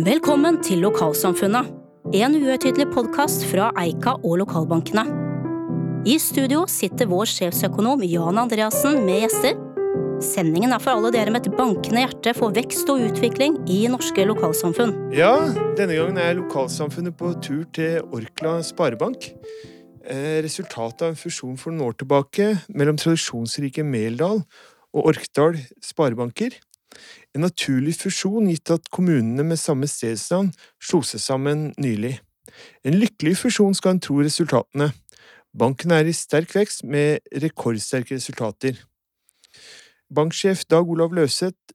Velkommen til Lokalsamfunnet, en uhøytidelig podkast fra Eika og lokalbankene. I studio sitter vår sjefsøkonom Jan Andreassen med gjester. Sendingen er for alle dere med et bankende hjerte for vekst og utvikling i norske lokalsamfunn. Ja, denne gangen er lokalsamfunnet på tur til Orkla Sparebank. Eh, resultatet av en fusjon for noen år tilbake mellom tradisjonsrike Meldal og Orkdal sparebanker. En naturlig fusjon gitt at kommunene med samme stedsnavn slo seg sammen nylig. En lykkelig fusjon skal en tro resultatene. Banken er i sterk vekst med rekordsterke resultater. Banksjef Dag Olav Løseth,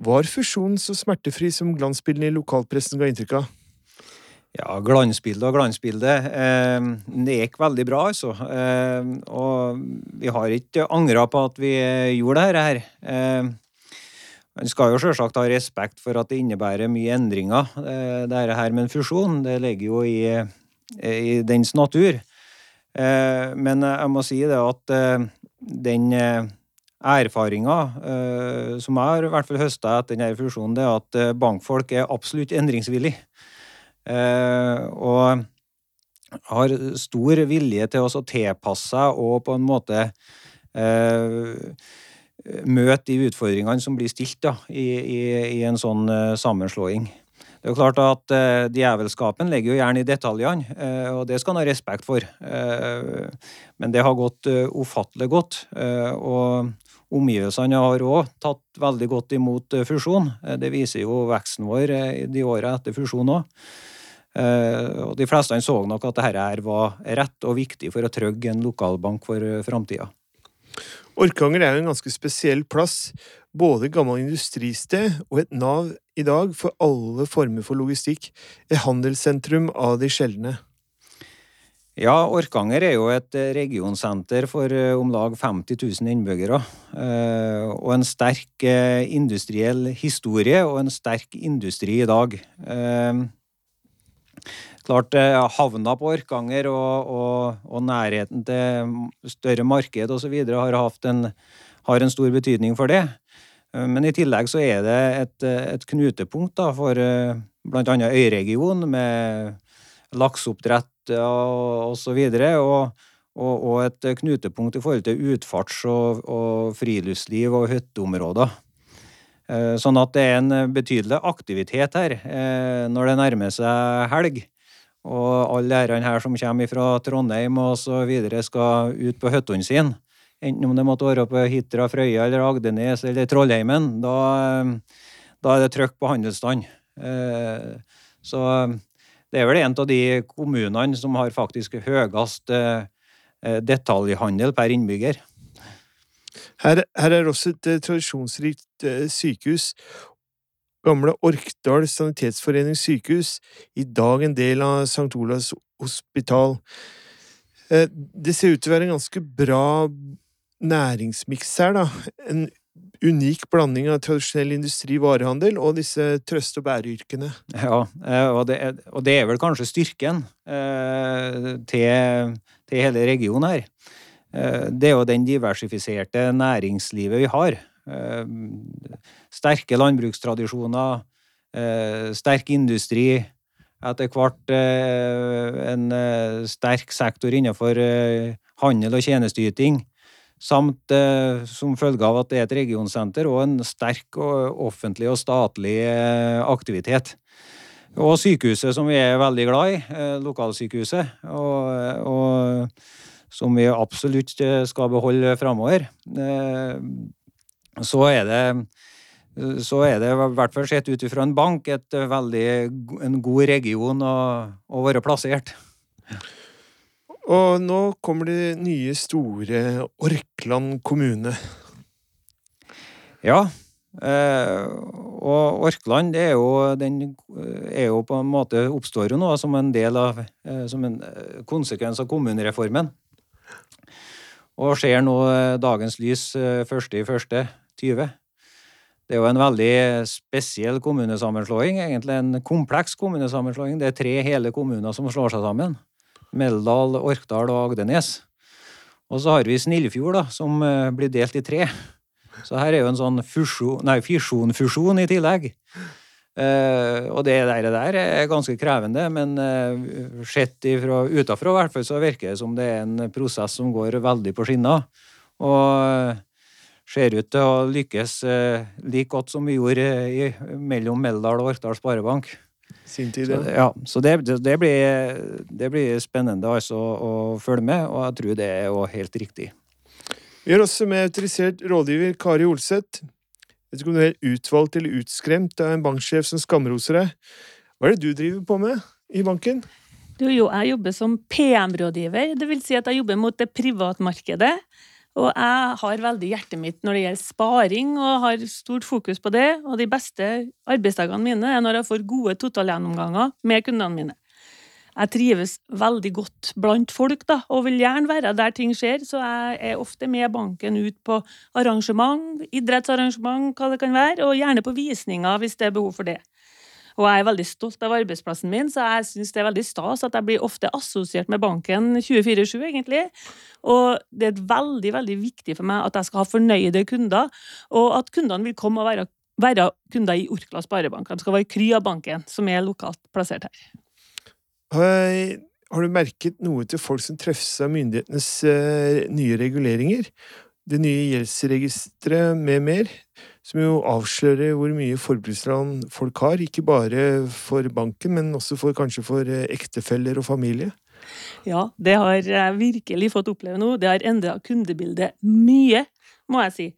var fusjonen så smertefri som glansbildene i lokalpressen ga inntrykk av? Ja, glansbilde og glansbilde. Eh, det gikk veldig bra, altså. Eh, og vi har ikke angra på at vi gjorde dette her. Eh, man skal jo selvsagt ha respekt for at det innebærer mye endringer, eh, dette her med en fusjon. Det ligger jo i, i dens natur. Eh, men jeg må si det at eh, den erfaringa som jeg har i høsta etter denne fusjonen, det er at bankfolk er absolutt endringsvillige. Eh, og har stor vilje til å tilpasse seg og på en måte eh, møte de utfordringene som blir stilt da, i, i, i en sånn uh, sammenslåing. Det er jo klart at uh, Djevelskapen ligger jo gjerne i detaljene, uh, og det skal han ha respekt for. Uh, men det har gått ufattelig godt. og Omgivelsene har òg tatt veldig godt imot fusjon. Det viser jo veksten vår de åra etter fusjon òg. Eh, og de fleste så nok at dette var rett og viktig for å trygge en lokalbank for eh, framtida. Orkanger er jo en ganske spesiell plass. Både gammel industristed og et nav i dag for alle former for logistikk. Et handelssentrum av de sjeldne. Ja, Orkanger er jo et eh, regionsenter for om lag 50 000 innbyggere. Og en sterk industriell historie og en sterk industri i dag. Klart eh, Havna på Orkanger og, og, og nærheten til større marked osv. Har, en, har en stor betydning for det. Eh, men i tillegg så er det et, et knutepunkt da, for eh, bl.a. øyregionen med lakseoppdrett og osv. Og, og, og et knutepunkt i forhold til utfarts- og, og friluftsliv og hytteområder. Sånn at det er en betydelig aktivitet her når det nærmer seg helg. Og alle lærerne her som kommer fra Trondheim og så videre, skal ut på hyttene sine. Enten om det måtte være på Hitra, Frøya eller Agdenes eller Trollheimen. Da, da er det trøkk på handelsstand. Eh, så det er vel en av de kommunene som har faktisk høyest eh, detaljhandel per innbygger. Her, her er også et tradisjonsrikt eh, sykehus, Gamle Orkdal Sanitetsforening sykehus, i dag en del av St. Olavs hospital. Eh, det ser ut til å være en ganske bra næringsmiks her, da. En unik blanding av tradisjonell industri, varehandel og disse trøste- og bæreyrkene. Ja, eh, og det, er, og det er vel kanskje styrken eh, til, til, hele regionen her. Det er jo den diversifiserte næringslivet vi har. Eh, sterke landbrukstradisjoner, eh, sterk industri. Etter hvert eh, en sterk sektor innenfor handel og tjenesteyting. Samt som følge av at det er et regionsenter, og en sterk offentlig og statlig aktivitet. Og sykehuset, som vi er veldig glad i. Lokalsykehuset. Og, og som vi absolutt skal beholde framover så er det så er det, i hvert fall sett ut ifra en bank, et veldig, en god region å, å være plassert. Og nå kommer det nye, store Orkland kommune. Ja. Eh, og Orkland det er jo, den er jo på en måte oppstår jo nå som en del av eh, Som en eh, konsekvens av kommunereformen. Og ser nå eh, dagens lys eh, første i første 20. Det er jo en veldig spesiell kommunesammenslåing, egentlig en kompleks kommunesammenslåing. Det er tre hele kommuner som slår seg sammen. Meldal, Orkdal og Agdenes. Og så har vi Snillfjord, da, som eh, blir delt i tre. Så her er jo en sånn fusjon, nei, fisjon-fusjon i tillegg. Uh, og det der, der, er ganske krevende, men uh, sett utenfra i hvert fall så virker det som det er en prosess som går veldig på skinner. Og uh, ser ut til å lykkes like godt som vi gjorde i, mellom Meldal og Orkdal Sparebank. Sin tid, ja. Så, ja, så det, det, blir, det, blir, spennende altså å følge med, og jeg tror det er jo helt riktig. Vi har også med autorisert rådgiver Kari Olseth. Vet ikke om du er utvalgt eller utskremt av en banksjef som skamroser deg. Hva er det du driver på med i banken? Du, jo, jeg jobber som PM-rådgiver. Det vil si at jeg jobber mot det privatmarkedet. Og jeg har veldig hjertet mitt når det gjelder sparing, og har stort fokus på det. Og de beste arbeidsdagene mine er når jeg får gode totalgjennomganger med kundene mine jeg trives veldig godt blant folk, da, og vil gjerne være der ting skjer, så jeg er ofte med banken ut på arrangement, idrettsarrangement, hva det kan være, og gjerne på visninger hvis det er behov for det. Og jeg er veldig stolt av arbeidsplassen min, så jeg syns det er veldig stas at jeg blir ofte assosiert med banken 24-7, egentlig. Og det er veldig, veldig viktig for meg at jeg skal ha fornøyde kunder, og at kundene vil komme og være, være kunder i Orkla Sparebank. De skal være kry av banken, som er lokalt plassert her. Har du merket noe til folk som treffes av myndighetenes eh, nye reguleringer? Det nye gjeldsregisteret med mer, som jo avslører hvor mye forbrukslån folk har, ikke bare for banken, men også for, kanskje for eh, ektefeller og familie? Ja, det har jeg virkelig fått oppleve nå. Det har endra kundebildet mye, må jeg si.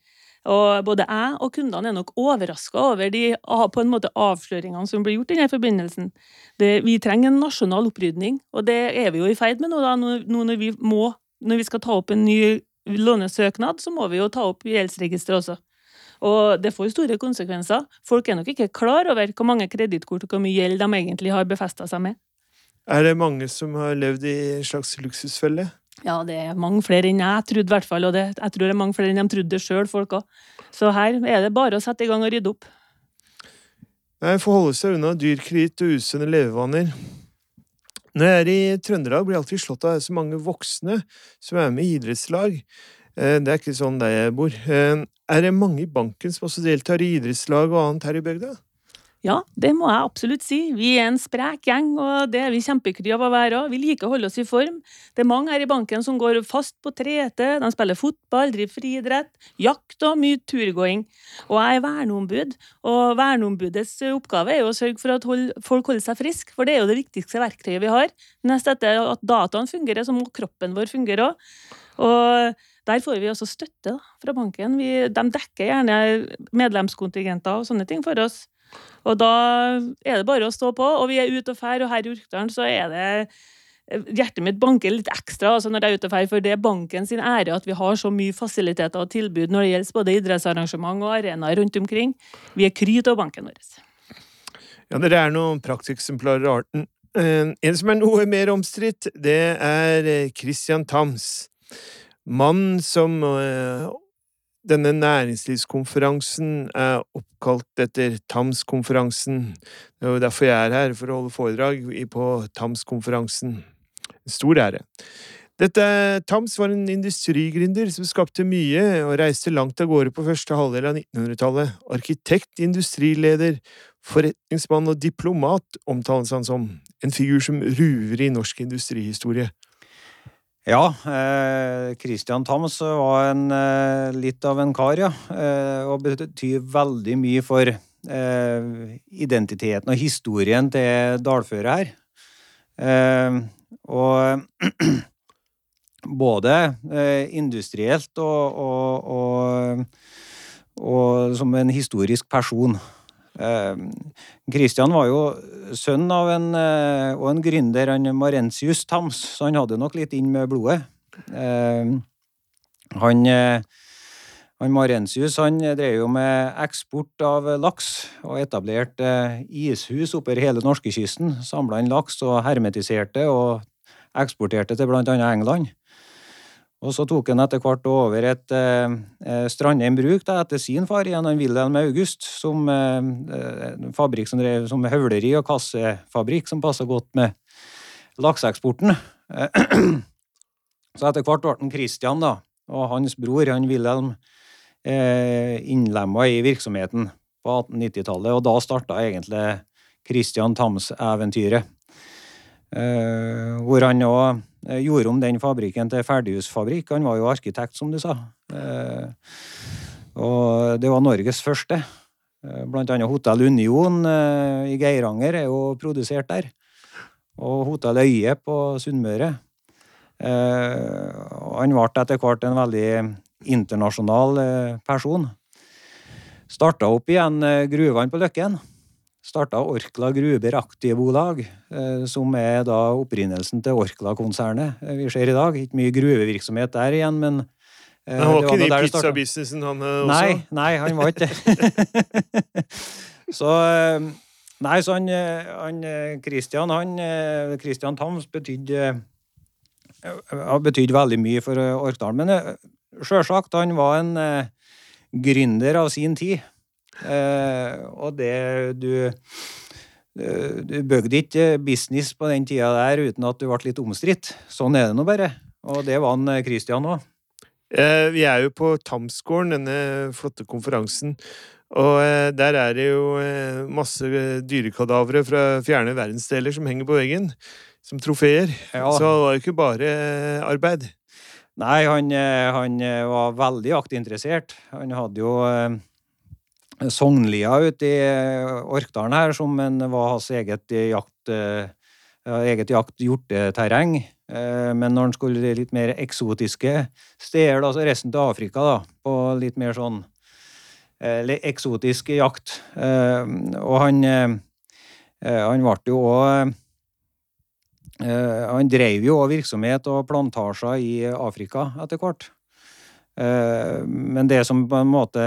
Og både jeg og kundene er nok overraska over de på en måte avsløringene som blir gjort i denne forbindelsen. Det, vi trenger en nasjonal opprydning, og det er vi jo i ferd med nå. da, nå når vi, må, når vi skal ta opp en ny lånesøknad, så må vi jo ta opp gjeldsregisteret også. Og det får store konsekvenser. Folk er nok ikke klar over hvor mange kredittkort og hvor mye gjeld de egentlig har befesta seg med. Er det mange som har levd i en slags luksusfelle? Ja, det er mange flere enn jeg trodde, i hvert fall. Og det, jeg tror det er mange flere enn de trodde det sjøl, folk òg. Så her er det bare å sette i gang og rydde opp. Nei, Få holde seg unna dyr kreditt og usunne levevaner. Når jeg er i Trøndelag, blir jeg alltid slått av så mange voksne som er med i idrettslag. Eh, det er ikke sånn der jeg bor. Eh, er det mange i banken som også deltar i idrettslag og annet her i bygda? Ja, det må jeg absolutt si. Vi er en sprek gjeng, og det er vi kjempekry av å være òg. Vi liker å holde oss i form. Det er mange her i banken som går fast på trete, de spiller fotball, driver friidrett, jakt og mye turgåing. Og jeg er verneombud, og verneombudets oppgave er jo å sørge for at folk holder seg friske, for det er jo det viktigste verktøyet vi har. Nest etter at dataen fungerer, så må kroppen vår fungere òg. Og der får vi også støtte da, fra banken. Vi, de dekker gjerne medlemskontingenter og sånne ting for oss. Og da er det bare å stå på. Og vi er ute og fær, og her i Orkdalen så er det Hjertet mitt banker litt ekstra altså når jeg er ute og fær, for det er banken sin ære at vi har så mye fasiliteter og tilbud når det gjelder både idrettsarrangement og arenaer rundt omkring. Vi er kry av banken vår. Ja, dere er noen prakteksemplarer av arten. Eh, en som er noe mer omstridt, det er eh, Christian Tams. Mann som eh, denne næringslivskonferansen er oppkalt etter TAMS-konferansen. Det er jo derfor jeg er her, for å holde foredrag på TAMS-konferansen. En stor ære. Dette Tams var en industrigründer som skapte mye og reiste langt av gårde på første halvdel av 1900-tallet. Arkitekt, industrileder, forretningsmann og diplomat omtales han som. En figur som ruver i norsk industrihistorie. Ja, eh, Christian Thams var en, eh, litt av en kar, ja. Eh, og betyr veldig mye for eh, identiteten og historien til dalføret her. Eh, og både eh, industrielt og, og, og, og som en historisk person. Kristian eh, var jo sønn av en, eh, og en gründer, han Marentius Tams, så han hadde nok litt inn med blodet. Eh, han, han Marentius han drev jo med eksport av laks, og etablerte ishus oppover hele norskekysten. Samla inn laks og hermetiserte og eksporterte til annet England. Og så tok han etter hvert over et eh, eh Strandheim bruk da, etter sin far igjen, han Wilhelm August, som eh, fabrikk som drev som høvleri og kassefabrikk, som passa godt med lakseeksporten. Så etter hvert ble han Christian da, og hans bror, han Wilhelm, eh, innlemma i virksomheten på 1890-tallet, og da starta egentlig Christian Tams-eventyret. eh, hvor han òg gjorde om den fabrikken til ferdighusfabrikk. Han var jo arkitekt, som du sa. Uh, og det var Norges første. Uh, blant annet Hotell Union i Geiranger er jo produsert der. Og Hotell Øye på Sunnmøre. han ble etter hvert en veldig internasjonal person. Starta opp igjen gruvene på Løkken starta Orkla Gruber Aktiebolag, eh, som er da opprinnelsen til Orkla-konsernet eh, vi ser i dag. Ikke mye gruvevirksomhet der igjen, men eh, Han var ikke i pizzabusinessen, han også? Nei, nei, han var ikke det. så Nei, så han, han Christian, han Christian Tams betydde har betydd veldig mye for Orkdal. Men sjølsagt, han var en gründer av sin tid. Eh, og det du eh, du bygde ikke business på den tida der uten at du ble litt omstridt. Sånn er det nå bare. Og det var han eh, Christian òg. Vi er jo på Tamsgården, denne flotte konferansen. Og der er det jo masse dyrekadavere fra fjerne verdensdeler som henger på veggen. Som trofeer. Ja. Så det var jo ikke bare arbeid. Nei, han, han var veldig aktinteressert. Han hadde jo Sognlia ute i eh, Orkdalen her, som en var hans eget jakt, eh, eget jakt-hjorteterreng. Eh, men når han skulle litt mer eksotiske steder, altså resten til Afrika, da, på litt mer sånn eksotisk jakt. Og han, han ble jo òg Han drev jo òg virksomhet og plantasjer i Afrika etter hvert. Men det som på en måte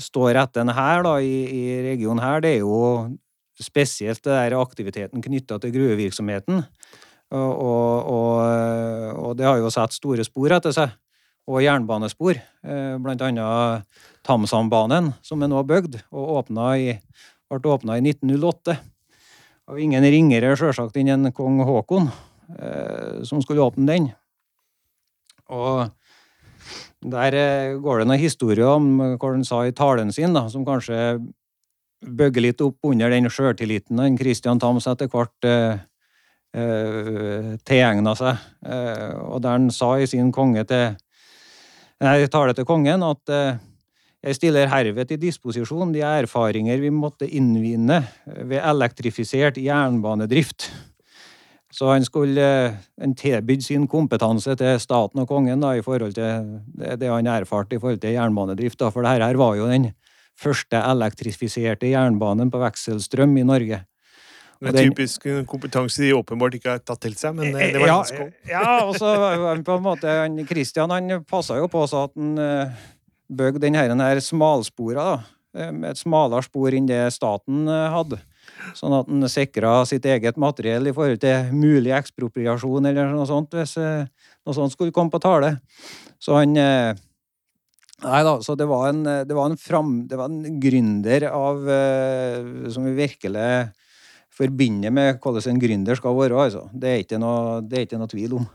står etter her da, i, i, regionen her, det er jo spesielt det der aktiviteten knytta til gruvevirksomheten. Og, og, og, det har jo satt store spor etter seg. Og jernbanespor. Eh, blant annet Tamsambanen, som er nå bygd og åpna i, ble åpna i 1908. Og ingen ringere sjølsagt enn en kong Haakon eh, som skulle åpne den. Og der eh, går det noen historier om hva han sa i talen sin, da, som kanskje bygger litt opp under den sjøltilliten han Christian Thams etter hvert eh, eh, tilegna seg. Eh, og der han sa i sin konge til nei, tale til kongen at eh, jeg stiller herved til disposisjon de erfaringer vi måtte innvinne ved elektrifisert jernbanedrift. Så han skulle han tilbydde sin kompetanse til staten og kongen da, i forhold til det, han erfarte i forhold til jernbanedrift. Da. For dette her var jo den første elektrifiserte jernbanen på vekselstrøm i Norge. Det er typisk kompetanse de åpenbart ikke har tatt til seg, men det var ja, hans. Ja, og så på en måte, han, Christian han passa jo på seg at han uh, bygde denne, her smalspora, da, med et smalere spor enn det staten hadde. Sånn at han sikra sitt eget materiell i forhold til mulig ekspropriasjon eller noe sånt, hvis eh, noe sånt skulle komme på tale. Så han eh, Nei da, så det var en, det var en, fram, det var en gründer av eh, Som vi virkelig forbinder med hvordan en gründer skal være, altså. Det er ikke noe, det er ikke noe tvil om.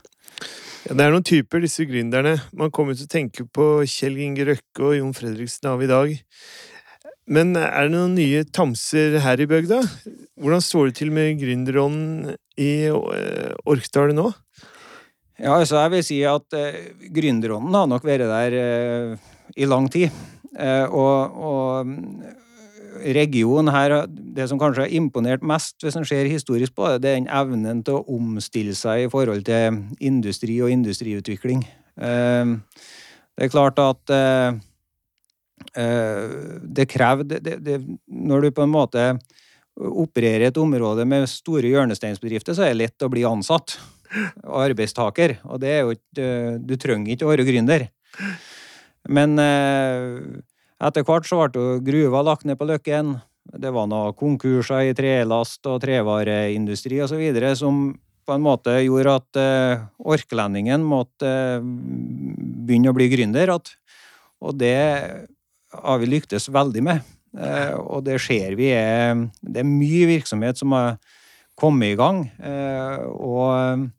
Ja, det er noen typer, disse gründerne. Man kommer til å tenke på Kjell Inge Røkke og Jon Fredriksen av i dag. Men er det noen nye tamser her i bygda? Hvordan står det til med gründerånden i eh, Orkdal nå? Ja, altså jeg vil si at eh, gründerånden har nok vært der eh, i lang tid. Eh, og, og mm, regionen her, det som kanskje har imponert mest, hvis en ser historisk på det, det er den evnen til å omstille seg i forhold til industri og industriutvikling. Det er klart at Eh, det krever det, det, Når du på en måte opererer et område med store hjørnesteinsbedrifter, så er det lett å bli ansatt. Arbeidstaker. Og det er jo ikke Du trenger ikke å være gründer. Men eh, etter hvert så ble gruva lagt ned på Løkken. Det var noen konkurser i trelast og trevareindustri osv. som på en måte gjorde at orklendingen måtte begynne å bli gründer. Og det har vi lyktes veldig med. Eh, og det ser vi er Det er mye virksomhet som har kommet i gang. Eh, og,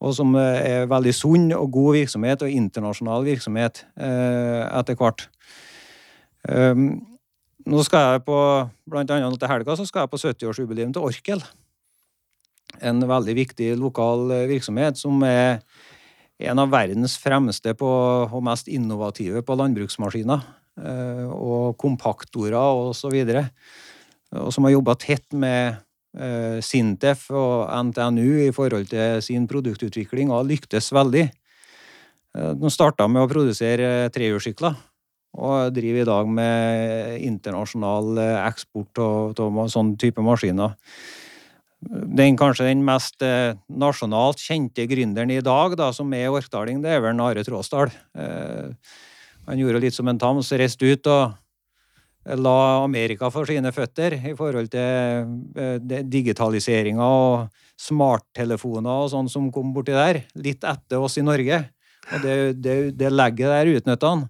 og som er veldig sunn og god virksomhet, og internasjonal virksomhet eh, etter hvert. nå skal jeg på, blant annet til helga så skal jeg på 70-årsjubileum til Orkel. En veldig viktig lokal virksomhet som er en av verdens fremste på, og mest innovative på landbruksmaskiner. Eh, og kompaktorer og så videre. Og som har jobba tett med eh, Sintef og NTNU i forhold til sin produktutvikling og har lyktes veldig. De starta med å produsere trehjulssykler og driver i dag med internasjonal eh, eksport av, sånn type maskiner. Den kanskje den mest eh, nasjonalt kjente gründeren i dag, da, som er orkdaling, det er vel Are Tråsdal. Eh, han gjorde litt som en tams, reiste ut og la Amerika for sine føtter i forhold til eh, digitaliseringa og smarttelefoner og sånn som kom borti der. Litt etter oss i Norge. Og det, det, det legget der utnytta han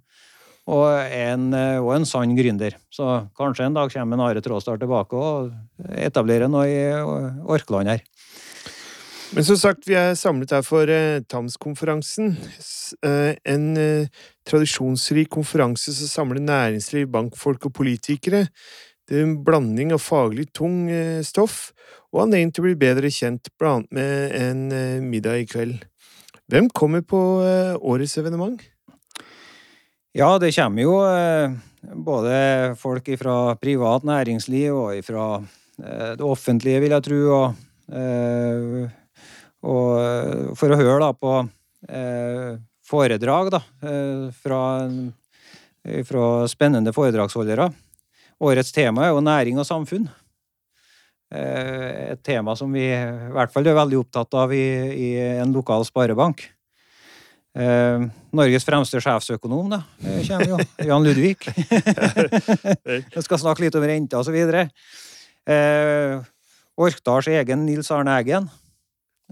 og en, eh, og en sann gründer. Så kanskje en dag kommer en Are Tråstad tilbake og etablerer noe i Orkland her. Men som sagt, vi er samlet her for eh, TAMS-konferansen. Eh, en eh, tradisjonsrik konferanse som samler næringsliv, bankfolk og politikere. Det er en blanding av faglig tung eh, stoff og anledning til å bli bedre kjent, blant annet med en eh, middag i kveld. Hvem kommer på årets evenement? Ja, det kommer jo eh, både folk fra privat næringsliv og fra eh, det offentlige, vil jeg tro. Og, eh, og for å høre da på foredrag da, fra, fra spennende foredragsholdere. Årets tema er jo næring og samfunn. Et tema som vi i hvert fall er veldig opptatt av i, i en lokal sparebank. Eh, Norges fremste sjefsøkonom, da, kommer jo. Jan Ludvig. Vi skal snakke litt om renta osv. Eh, Orkdals egen Nils Arne Eggen.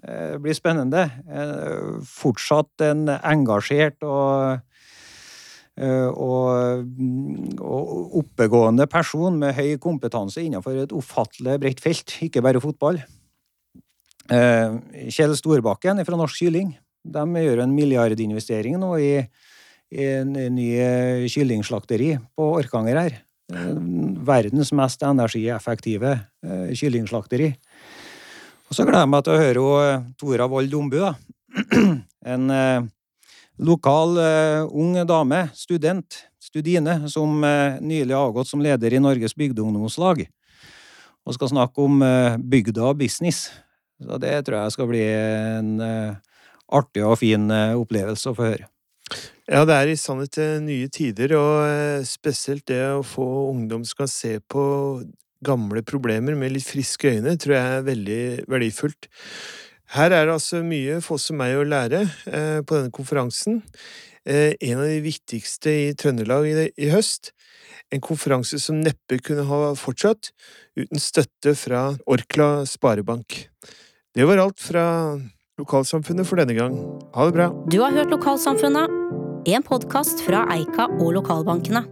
Eh, blir spennende. Eh, fortsatt en engasjert og, eh, og, og oppegående person med høy kompetanse innenfor et ufattelig bredt felt, ikke bare fotball. Kjell Storbakken fra Norsk Kylling de gjør en milliardinvestering nå i, i en ny kyllingslakteri på Orkanger her. Verdens mest energieffektive kyllingslakteri. Og så gleder jeg meg til å høre Tora Wold Ombu, En lokal ung dame, student, studine, som nylig har avgått som leder i Norges bygdeungdomslag. Og skal snakke om bygda og business. Så det tror jeg skal bli en artig og fin eh, opplevelse å få høre. Ja, det er i sannhet eh, nye tider, og eh, spesielt det å få ungdom som kan se på gamle problemer med litt friske øyne, tror jeg er veldig verdifullt. Her er det altså mye for oss og meg å lære eh, på denne konferansen. Eh, en av de viktigste i Trøndelag i, i, høst. En konferanse som neppe kunne ha fortsatt uten støtte fra Orkla Sparebank. Det var alt fra Lokalsamfunnet for denne gang. Ha det bra. Du har hørt Lokalsamfunnet, en podkast fra Eika og lokalbankene.